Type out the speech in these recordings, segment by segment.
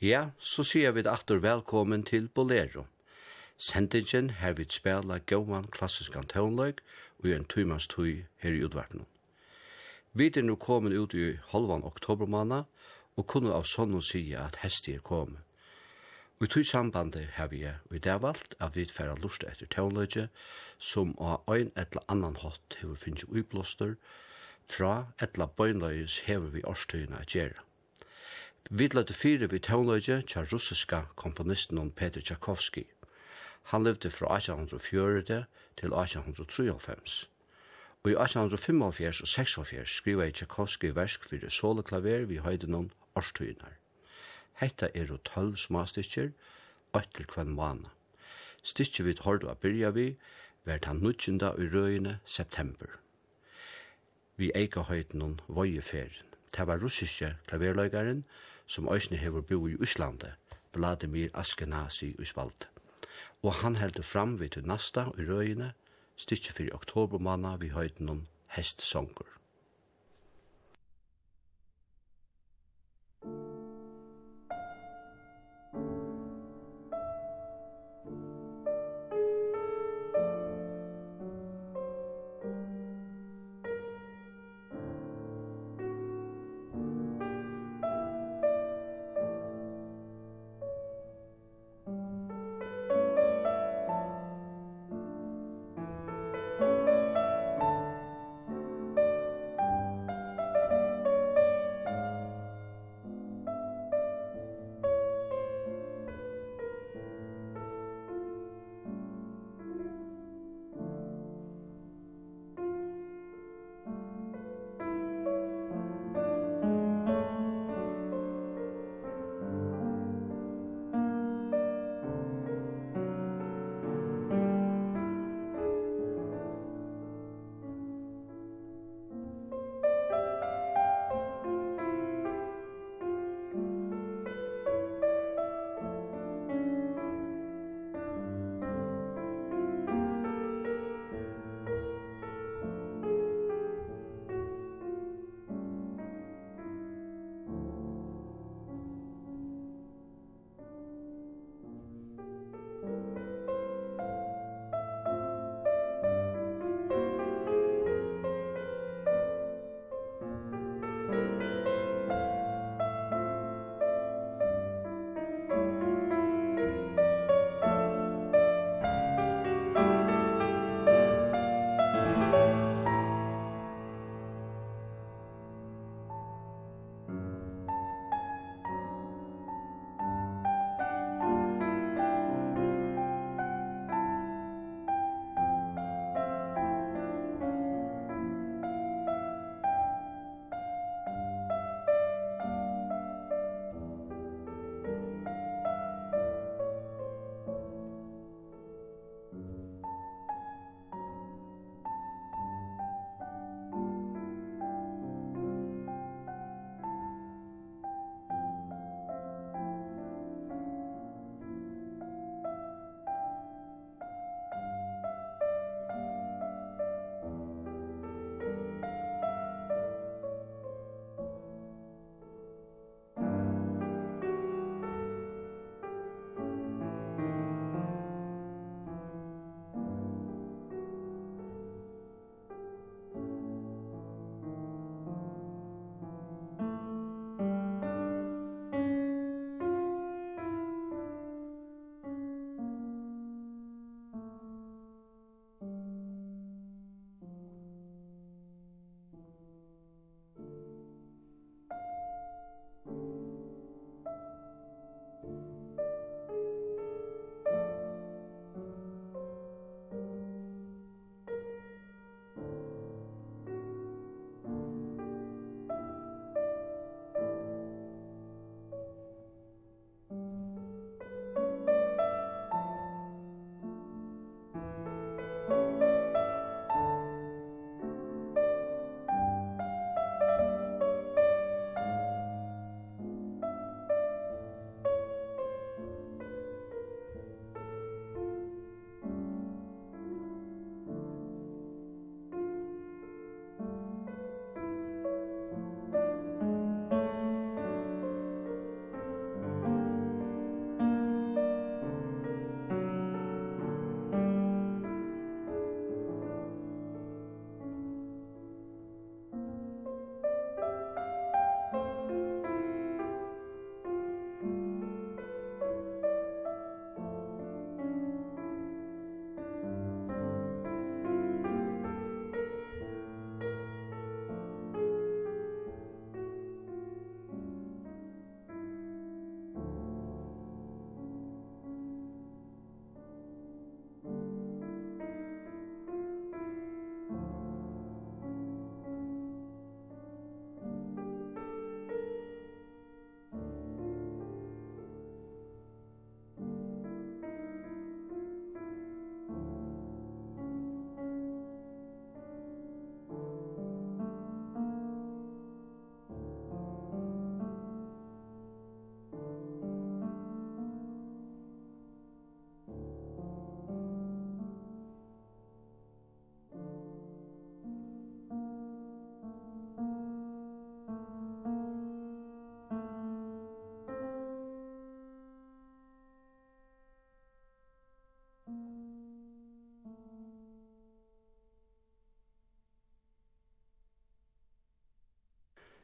Ja, så sier vi atter velkommen til Bolero. Sendingen her vi spela gåan klassisk antonløg og en tøymans tøy her i utverden. Vi er nå kommet ut i halvan oktobermanna og kunne av sånn å si at hesti er kommet. Og i tøy sambandet har vi i det valgt at vi færa lust etter tøvnløgje som av ein eller annan hatt hever finnes uiblåster fra etla bøgnløyes hever vi årstøyna gjerra. Vi løyte fire vi tøvnløyge tja russiska komponisten Peter Tchaikovsky. Han levde fra 1804 til 1893. Og i 1875 og 76 skriva i Tchaikovsky versk fyrir soloklaver vi høyde noen årstøyner. Hetta er jo tølv smastikker, ått til kvann vana. Stikker vi hård a byrja vi, vært han nutjenda i røyene september. Vi eika høyde noen vøyeferien. Det var russiske klaverløygaren, som òsne hever bo i Íslandi, Vladimir Askenazi i Spalte. Og han heldur fram við til Nasta i røyene, styrkje fyrir oktobermanna vi høyden om hestsongur.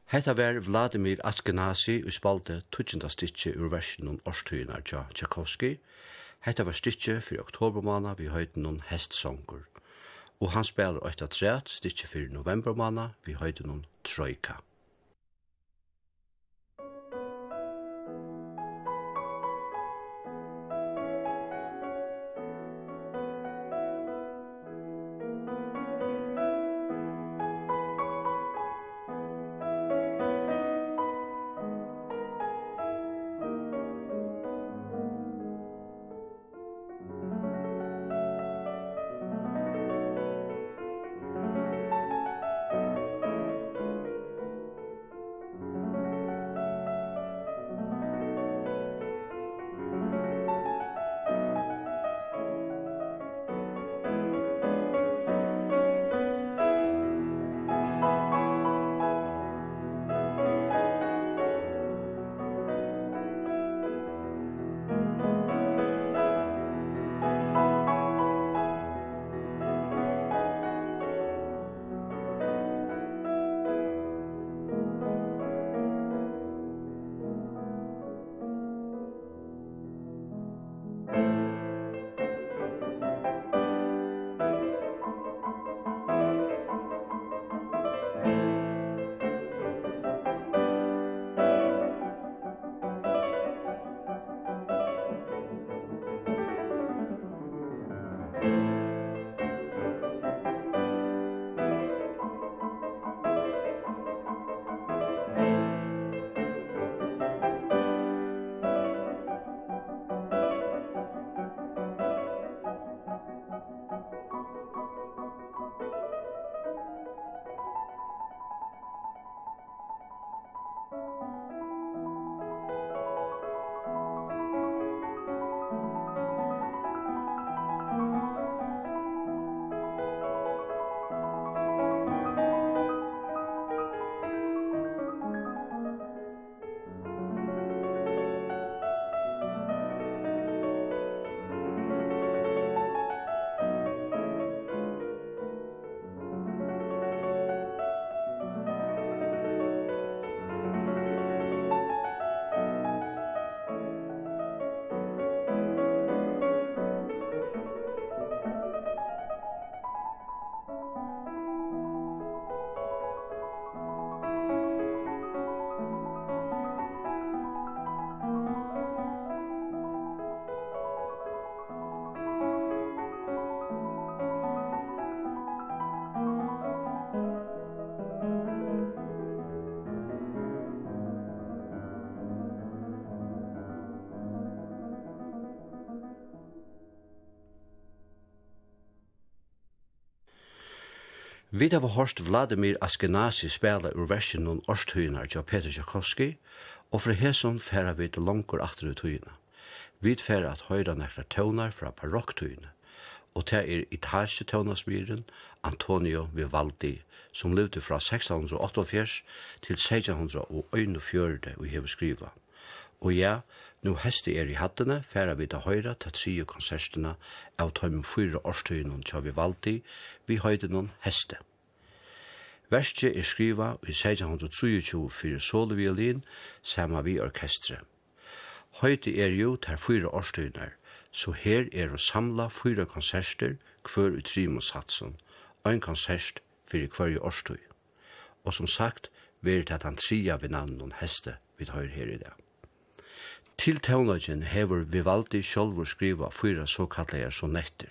Hetta var Vladimir Askenasi og spalte 12. stitje ur versen om årstøyene tja Tchaikovsky. Hetta var stitje for oktobermana vi høyden noen hestsonger. Og han spiller 8 av 3 stitje for novembermana vi høyden noen trojka. Vi har hørt Vladimir Askenazi spela ur versen noen årstøyene av Peter Tchaikovsky, og fra hæsson færa vi til langkor atter ut. Vi færa at høyra nekra tøyner fra parokktøyene, og det er italske tøvnarsmyren Antonio Vivaldi, som levde fra 1688 til 1641 og hever skriva. Og ja, nu hesti er i hattene, færa vi til høyra til trio konsertene av tøymen fyra årstøyene til Vivaldi, vi høyde noen heste. Verstje er skriva i 1623 fyrir soloviolin sama vi orkestre. Høyti er jo ter fyra årstøyner, så her er å samla fyra konserter hver og ein konsert fyrir hver årstøy. Og som sagt, verit at han tria vi navn heste vi høyr her i dag. Til tøvnlagen hever Vivaldi sjolvor skriva fyra såkallega sonetter.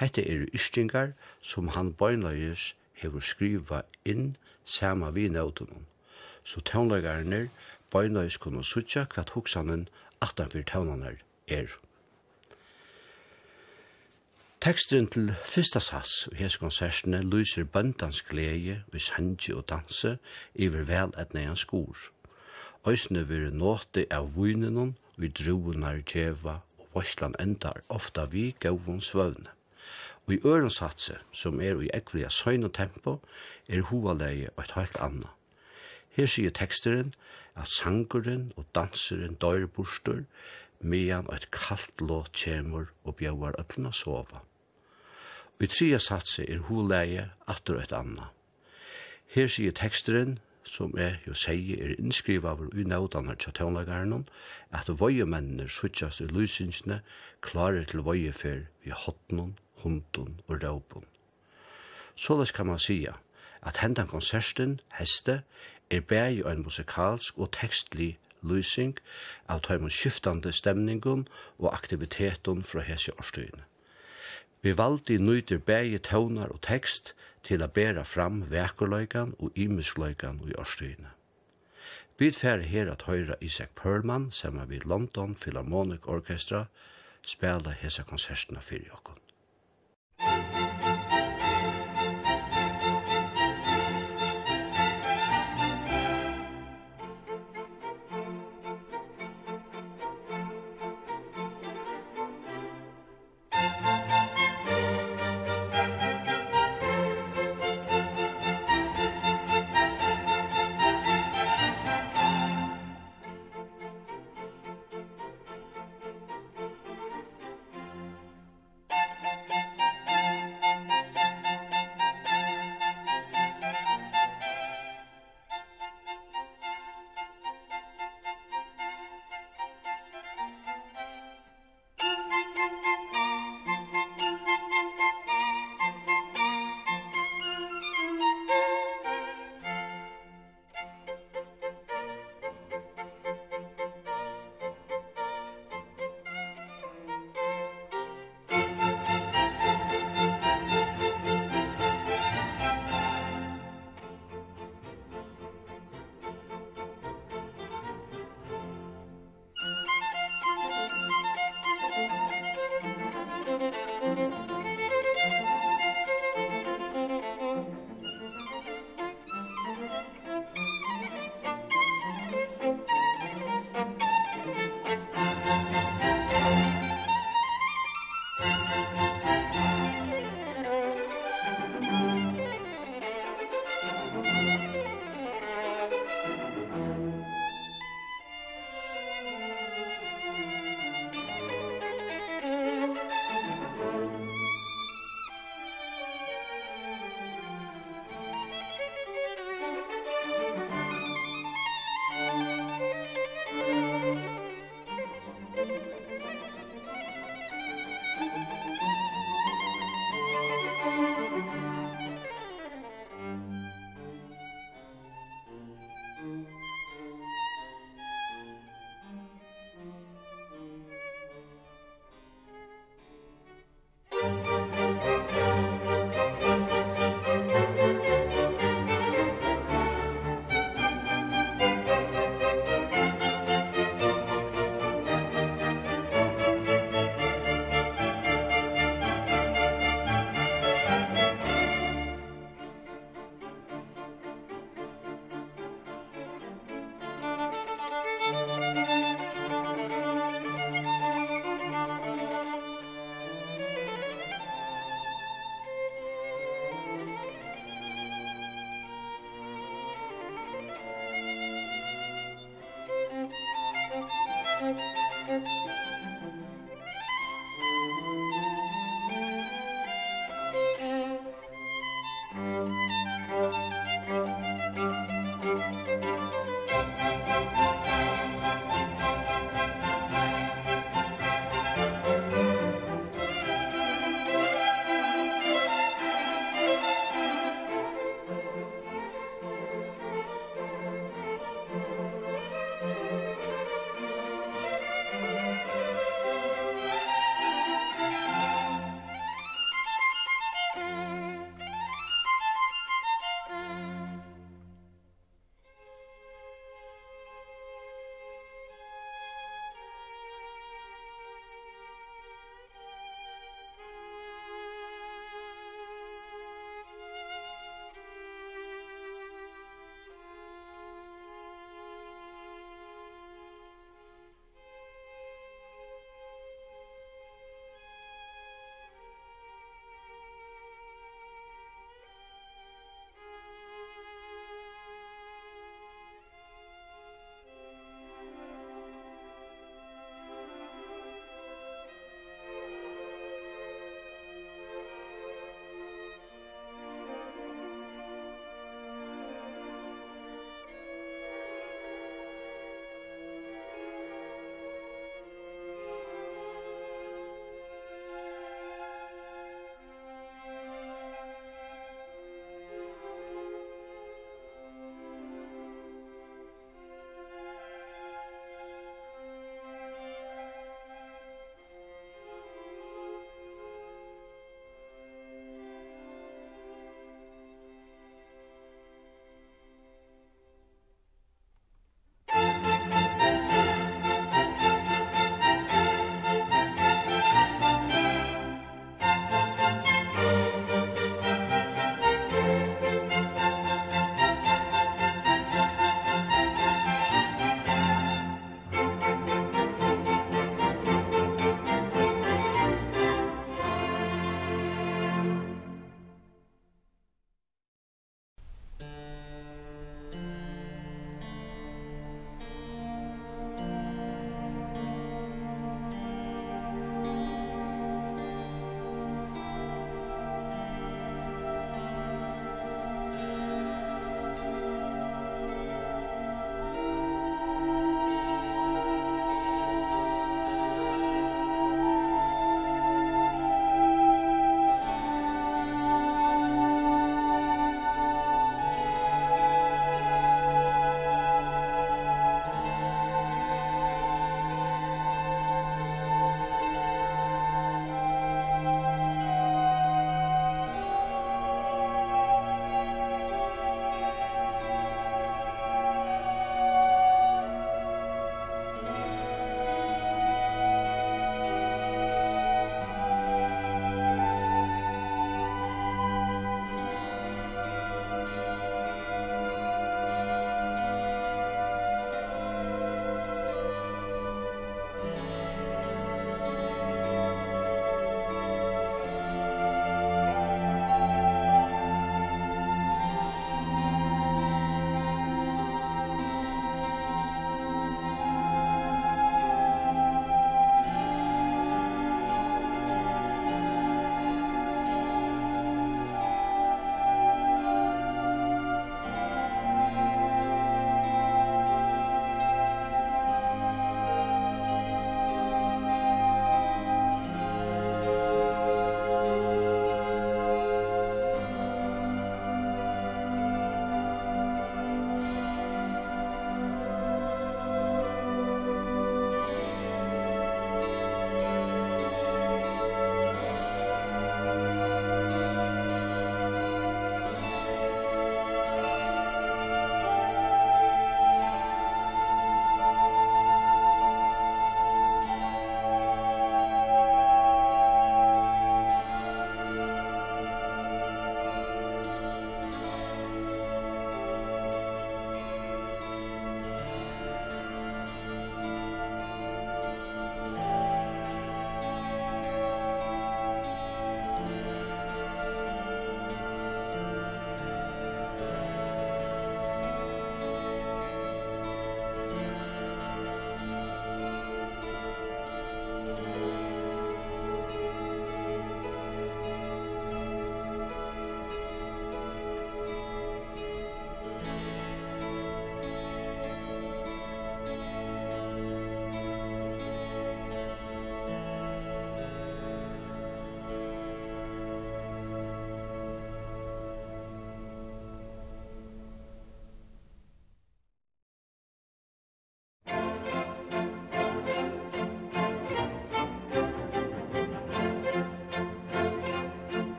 Hette er ystingar som han bøynlages hefur skriva inn sama vi nautunum. Så tøvnlegarnir bøynøys kunne sutja hvat hoksanen 18 tøvnanar er. Teksturin til fyrsta sats i hese konsertene lyser bøndans glede i sanje og danse iver vel et neian skor. Øysene vil nåte av vunenun vi druunar djeva og varslan endar ofta vi gauun svøvne. Og i ørensatse, som er i ekvelia søgn og tempo, er hovaleie og et helt anna. Her sier teksteren at sangeren og danseren døyre bostur, medan et kaldt låt kjemur og bjauar öllna sova. Og i tria satse er hovaleie atter et anna. Her sier teksteren, som er jo sier er innskrivet av unødene til tjónlagarnon, at vøyemennene suttjast i lysingsne klarer til vøyefer i hotnon hunden og råpen. Såleis kan man sia at hendan konserten, heste, er bæg og en musikalsk og tekstlig lysing av tøymon skiftande stemningun og aktivitetun fra hese årstøyene. Vi valdi nøyder bæg tøvnar og tekst til a bæra fram vekurløygan og imiskløygan i årstøyene. Vi fer her at høyra Isak Perlman, som er vid London Philharmonic Orchestra, spela hese konsertene fyrir jokken.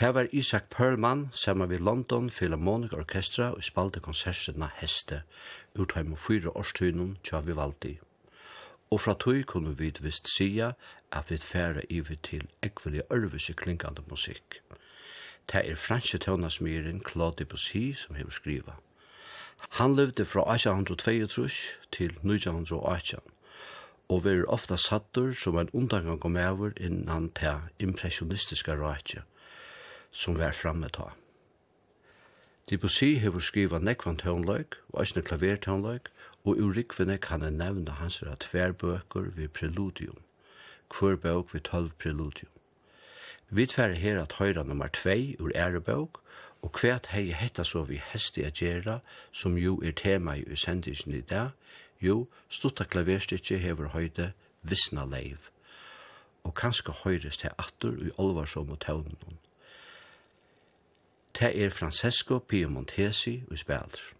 Det var Isak Perlman, saman við London Philharmonic Orchestra og spalte konsertina Heste, utheim og fyra årstøynum tja Vivaldi. Og fra tog kunne vi vist sia at vi færa ivi til ekvelig ørvise klingande musikk. Det er franske tøvnasmyren Claude Debussy som hever skriva. Han levde fra 1822 til 1918 og verur ofta sattur som en undangang om over innan ta impressionistiska rake som var framme ta. Debussy hefur skriva nekvan tøvnløyk, og æsne klavertøvnløyk, og urikvene kan jeg nevna hans er tver bøker ved preludium, hver bøk ved tolv preludium. Vi tver her at høyra nummer 2 ur ærebøk, og kvært hei hetta så vi hesti a gjerra, som jo er tema i usendingen i dag, jo stutta klaverstikje hefur høyde visna leiv, og kanska høyrest hei atter i olvarsom og tøvnen det er Francesco Piemontesi og spiller.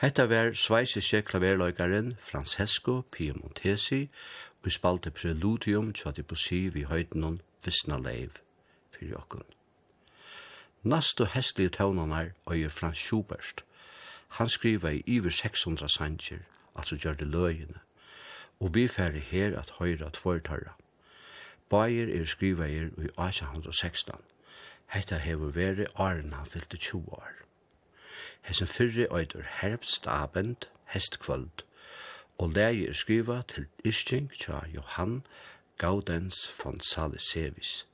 Hetta var sveisiske klaverløygaren Francesco Piemontesi og spalte preludium tja Debussy vi høytenon Visna Leiv fyrir jokkun. Nastu hestlige tøvnanar og er Frans Schubert. Han skriva i iver 600 sanger, altså gjør det løyene, og vi færre her at høyra tvortarra. Bayer er skriva i 1816. Hetta hevur verið áren han fyllte 20 år. Hesen fyrre eitur herbstabend, hestkvöld, og leie er skriva til Isching tja Johan Gaudens von Salisevis.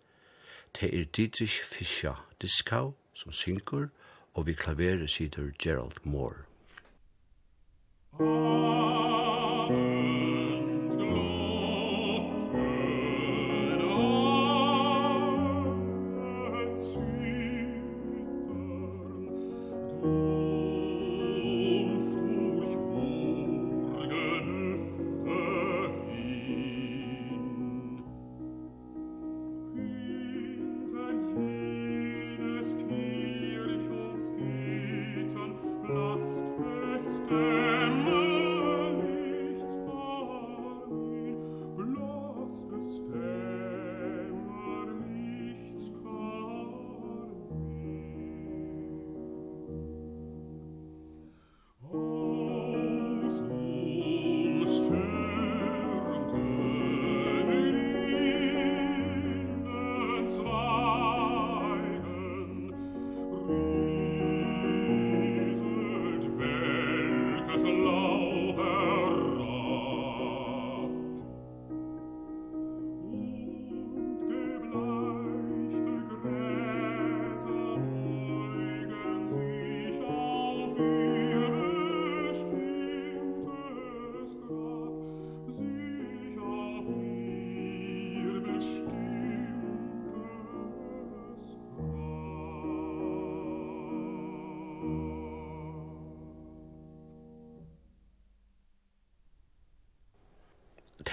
Det er Dietrich Fischer Diskau som synkur, og vi klaverer sider Gerald Moore. Oh.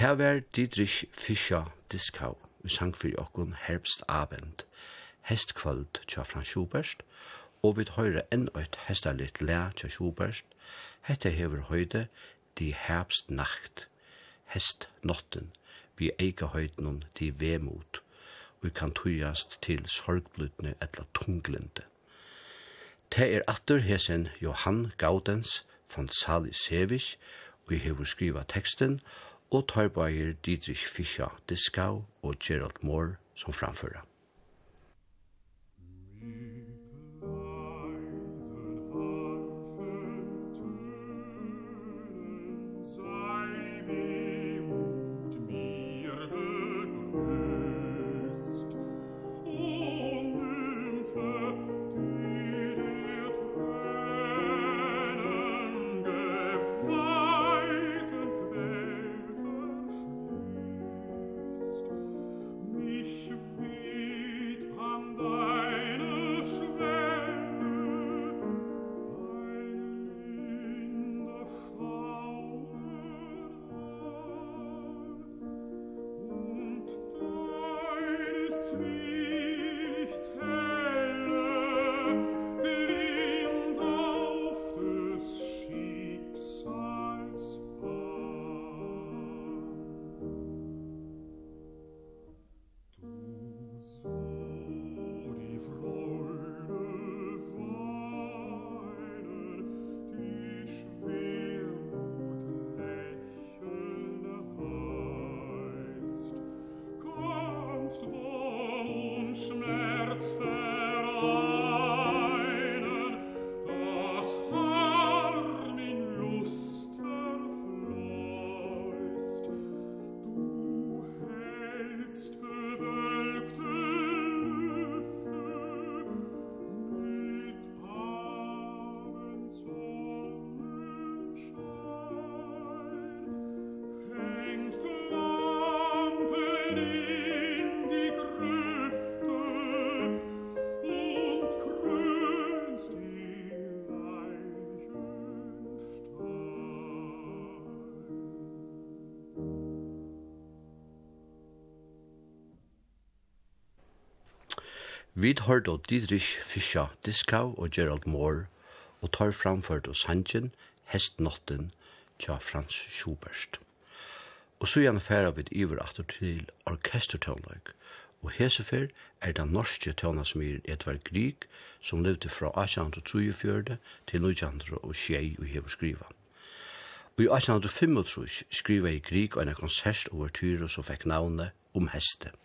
Her var Dietrich Fischer Diskau vi sang fyrir okkun Herbst Abend, hestkvöld tja Frans Schubert, og vi høyre enn eit hestalit le tja Schubert, hette hever høyde Die Herbst Nacht, hestnotten, vi eika høyden di vemot, og vi kan tujast til sorgblutne etla tunglende. Te er atter hesen Johan Gaudens von Salisevich, og vi hever skriva teksten, og tørbeier Dietrich Fischer Diskau og Gerald Moore som framfører. Mm. Vi hørte av Dietrich Fischer Diskau og Gerald Moore og tar framført oss Sanchen, Hestnotten, tja Frans Schubert. Og så gjerne færa vi iver atter til orkestertøvnlag, og hesefer er den norske tøvnasmyr Edvard Grieg, som levde fra 1843 til 1906 og hever skriva. Og i 1825 skriva i Grieg og en konsert over Tyros og fikk navnet om heste.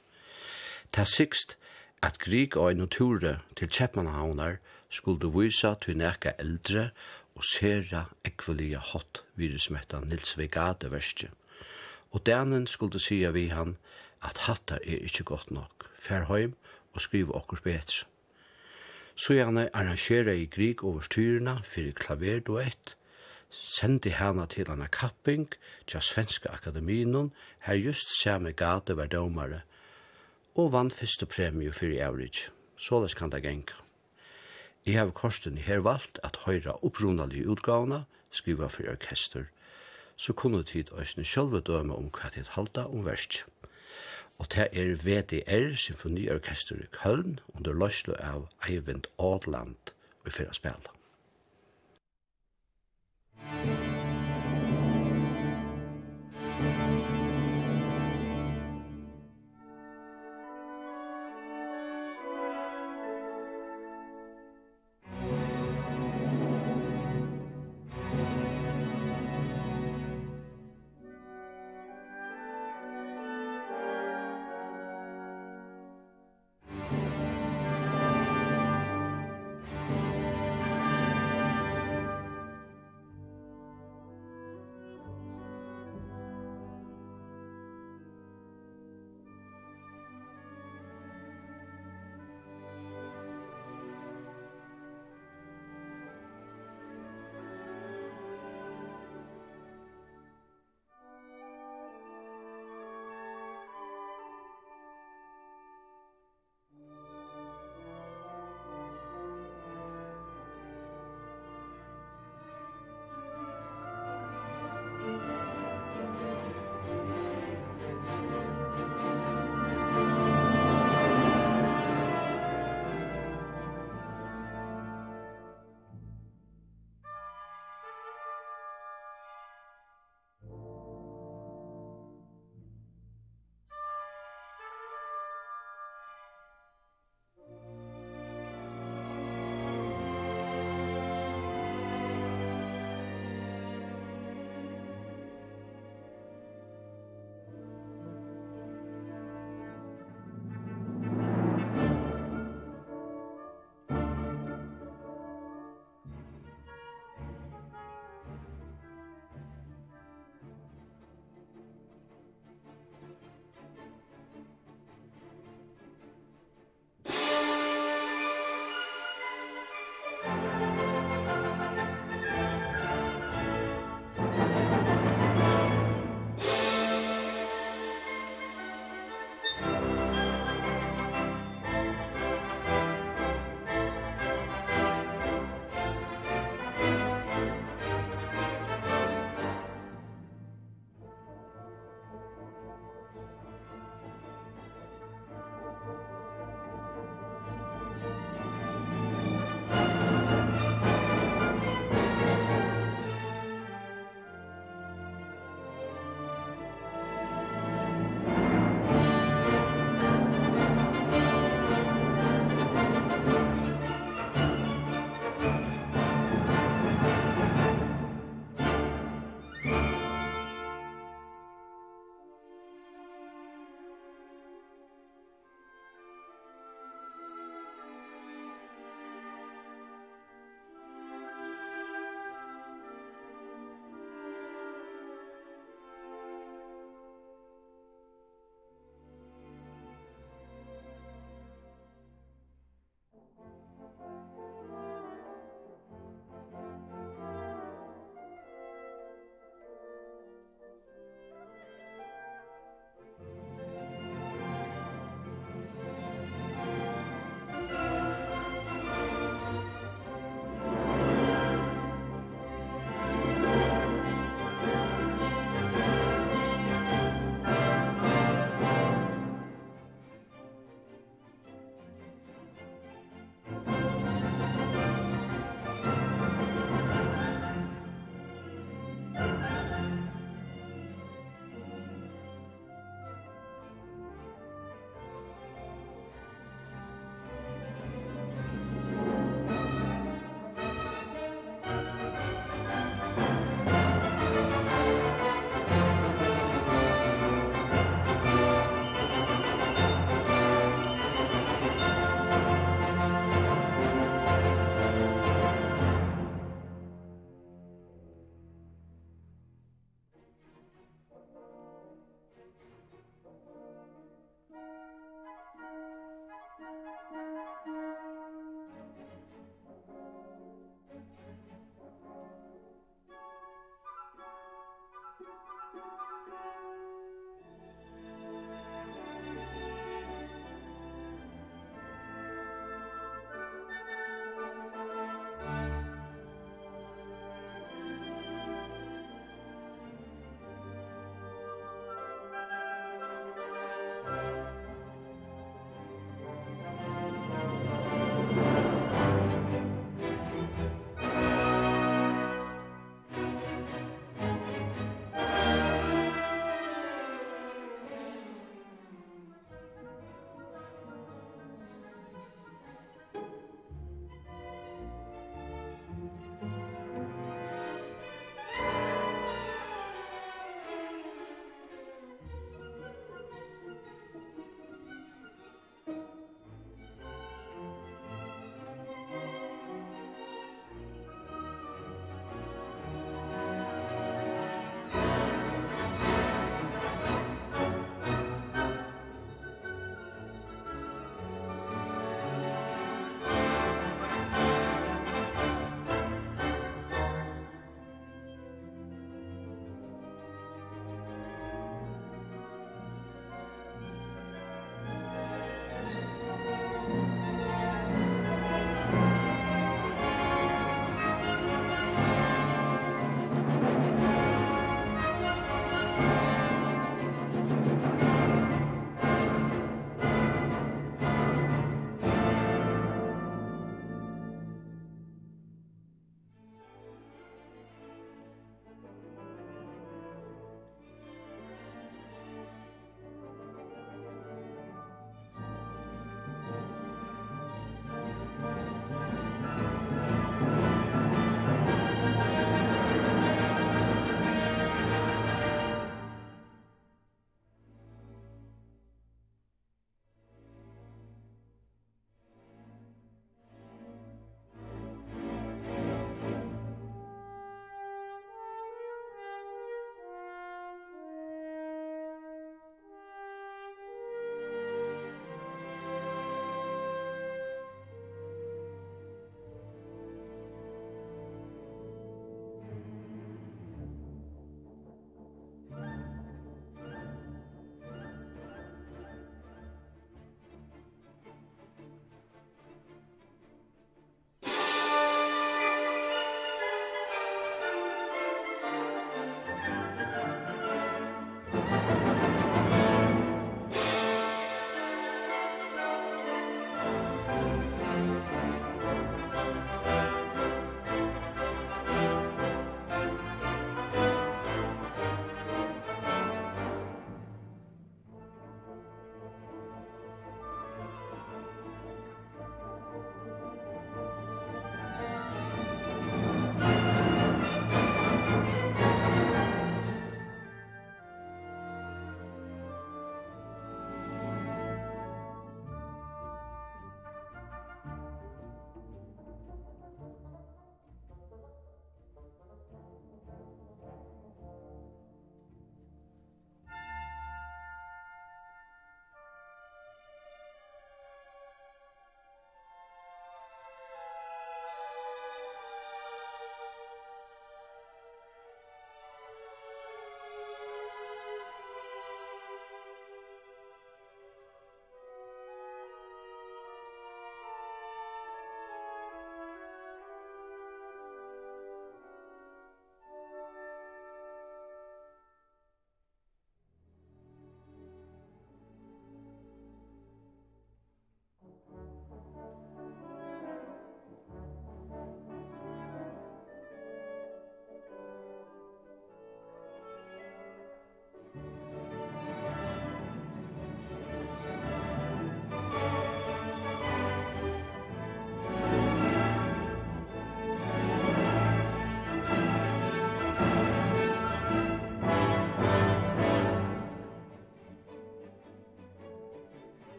Ta sikst at Grieg og en ture til Kjeppmannhavnar skulle vise til nekka eldre og sera ekvelige hot virusmetta Nils Vegade verste. Og denen skulle sija vi han at hattar er ikkje godt nok, Fær heim og skriv okkur betre. Så gjerne arrangera i Grieg over styrna fyrir klaverduett, sendi hana til hana kapping til Svenska Akademinon, her just samme gade var domare, og vann første premie fyrir average. Såles kan det genka. Jeg har korsten her valgt at høyra opprunalige utgavene, skriva for orkester, så kunne tid òsne sjølve døme om hva tid halda om versk. Og det er VDR Symfoniorkester i Köln under løslo av Eivind Adland og fyrir spela.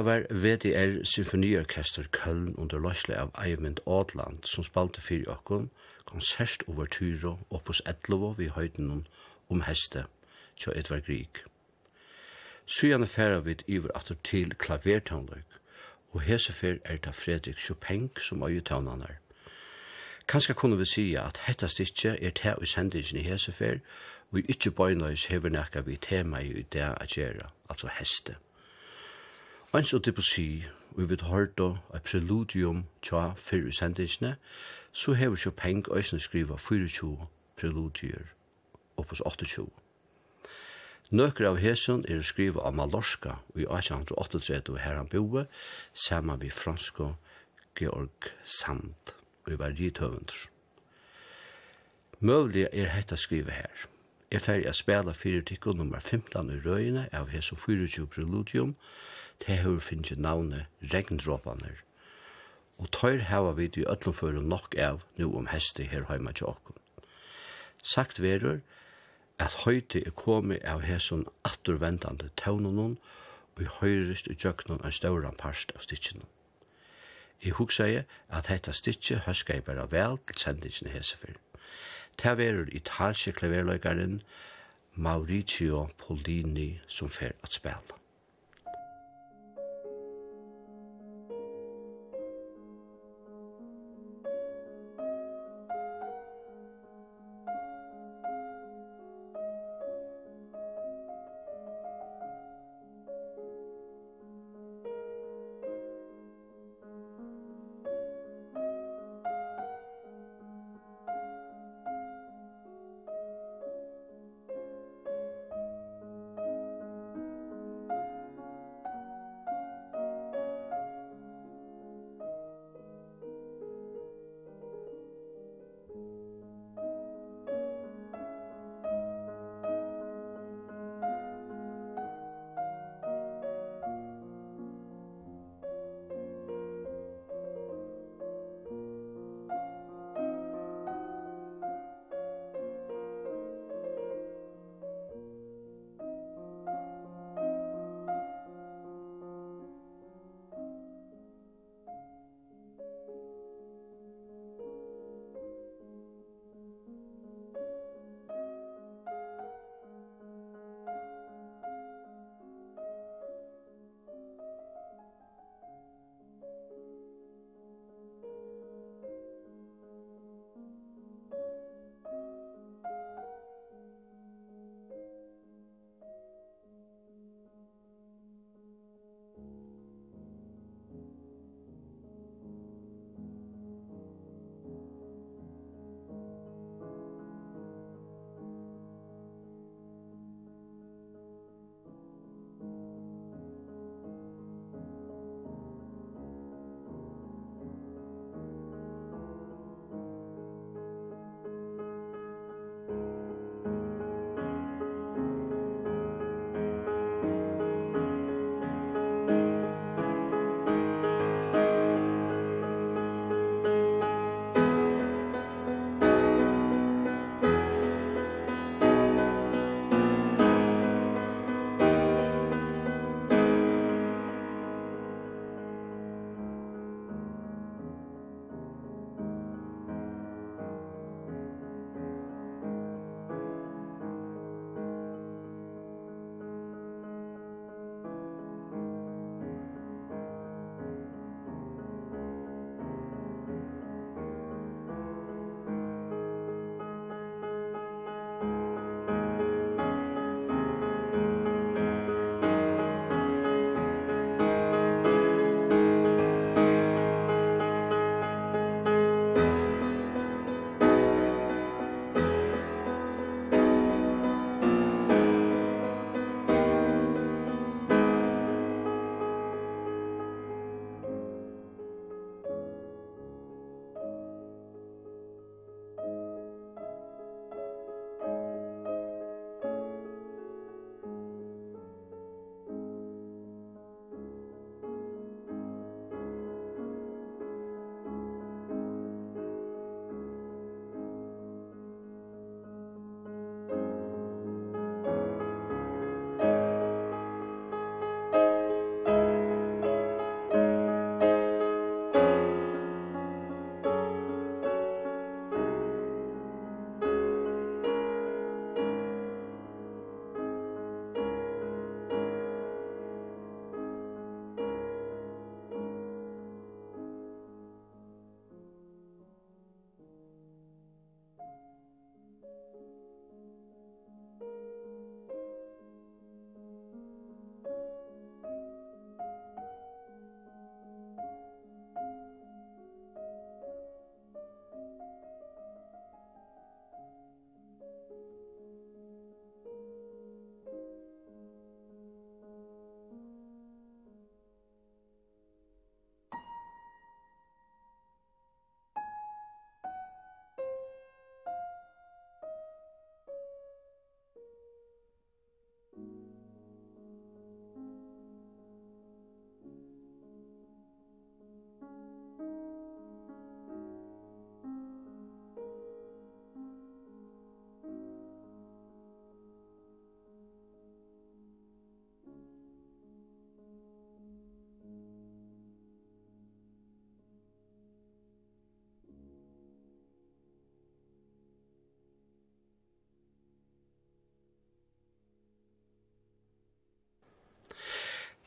Det var VDR Symfoniorkester Köln under løsle av Eivind Ådland som spalte fyrir okkon konsert over Tyro oppos Edlovo vi høyden om heste tja Edvard Grieg. Sujane færa vid iver atur til klavertaunløyk og hesefer er ta Fredrik Chopin som øye taunanar. Kanska kunne vi sija at hetta stikje er ta i sendingen i hesefer og ikkje bøynøys hever nekka vi tema i det a gjerra, altså heste. Eins og til på si, og vi hørt og et preludium tja fyrir i sendingsne, så hever jo peng øyne skriva 24 preludier, oppås 28. Nøkker av hesen er skriva av Malorska i 1838 her han boe, saman vi fransko Georg Sand og i vergiet høvendur. Møvlig er hetta skriva her. Jeg fer å spela fyrir tikkur nummer 15 i røyene av Heso 24 Preludium, Det har finnes navnet Regndråpaner. Og tøyr hava vi i øtlom fyrir nok av nu om hesti her heima til okkun. Sagt verur at høyte er komi av Heson atturvendande tøvnunun og i høyrist og jøknun en stauran parst av stitsinun. Jeg hugsa jeg at hetta stitje høska jeg bare vel til sendingen i fyrir. Ta verur italske klaverløykaren Mauricio Polini som fer at spela.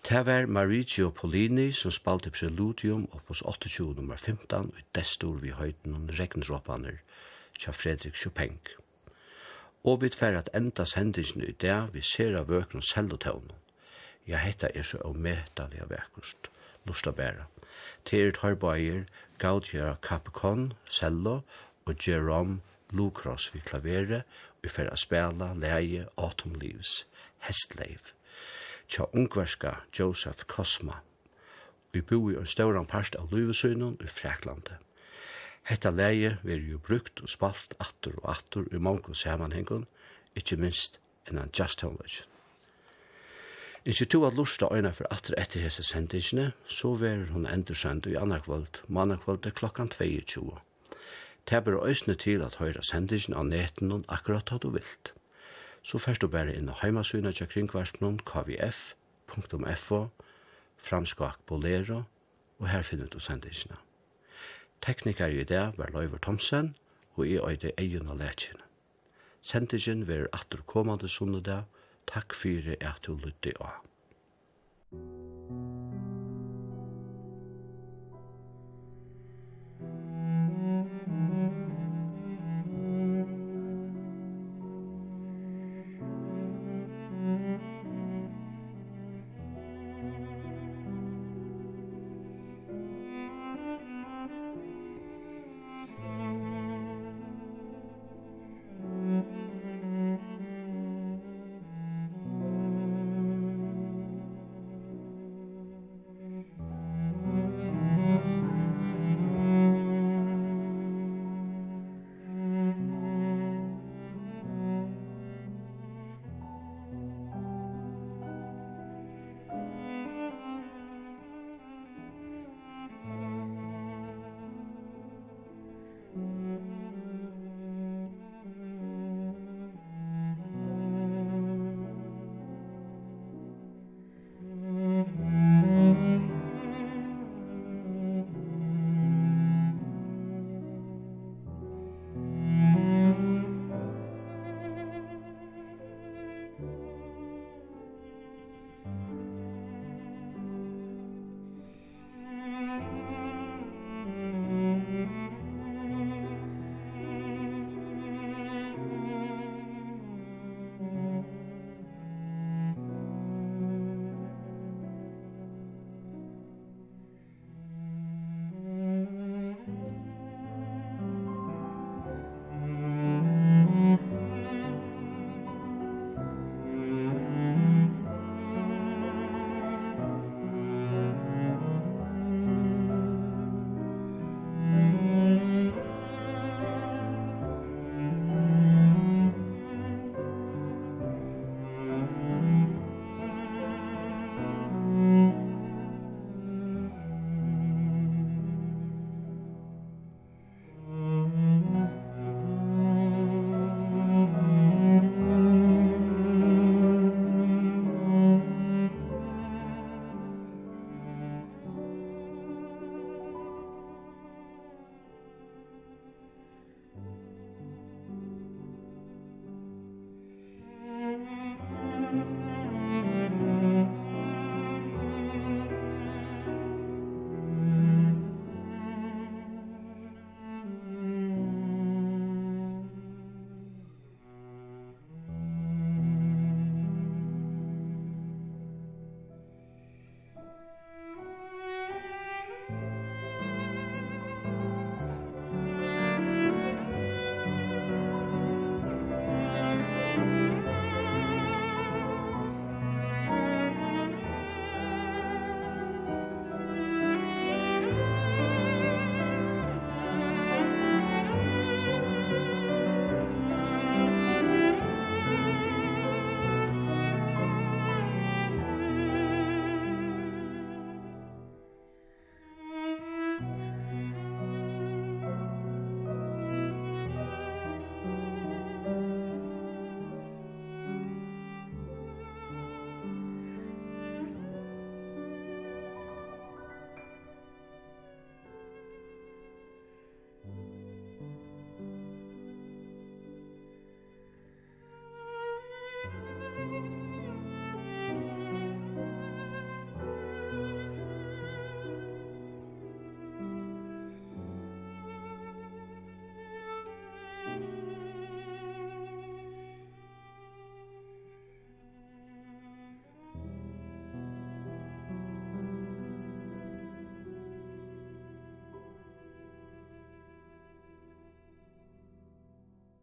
Det var Mauricio Polini som spalte preludium oppos 28 nummer 15 og destor vi høyden om regnråpaner tja Fredrik Chopin. Og vi tver at enda sendingen i det vi ser av vøkron selvotøvnen. Ja, hetta er så omedallig av vekkost. Lusta bæra. Ter Tarbaier, Gaudiera Capricorn, Cello og Jerome Lucros vi klavere og fer a spela leie Autumn Leaves, Hestleiv tja ungverska Joseph Kosma. Vi bo i en stauran parst av Løvesøynun i Fræklandet. Hetta leie veri jo brukt og spalt attur og attur i mange samanhengun, ikkje minst innan Just Home Legend. Ikkje to at lusta øyna for atre etter hese sendingsne, så verer hun endursend i annakvöld, mannakvöld klokkan 22. Det ber òsne til at høyra sendingsne av neten akkurat hatt du vilt så først du bare inn á heimasøgna til kringvarspennom kvf.fo, framskak bolero, og her finner du sendingsina. Teknikar i det var Løyver Thomsen, og i øyde egen av lekjen. Sendingen vil atter kommande sunnedag. Takk fyrir at du lytte av.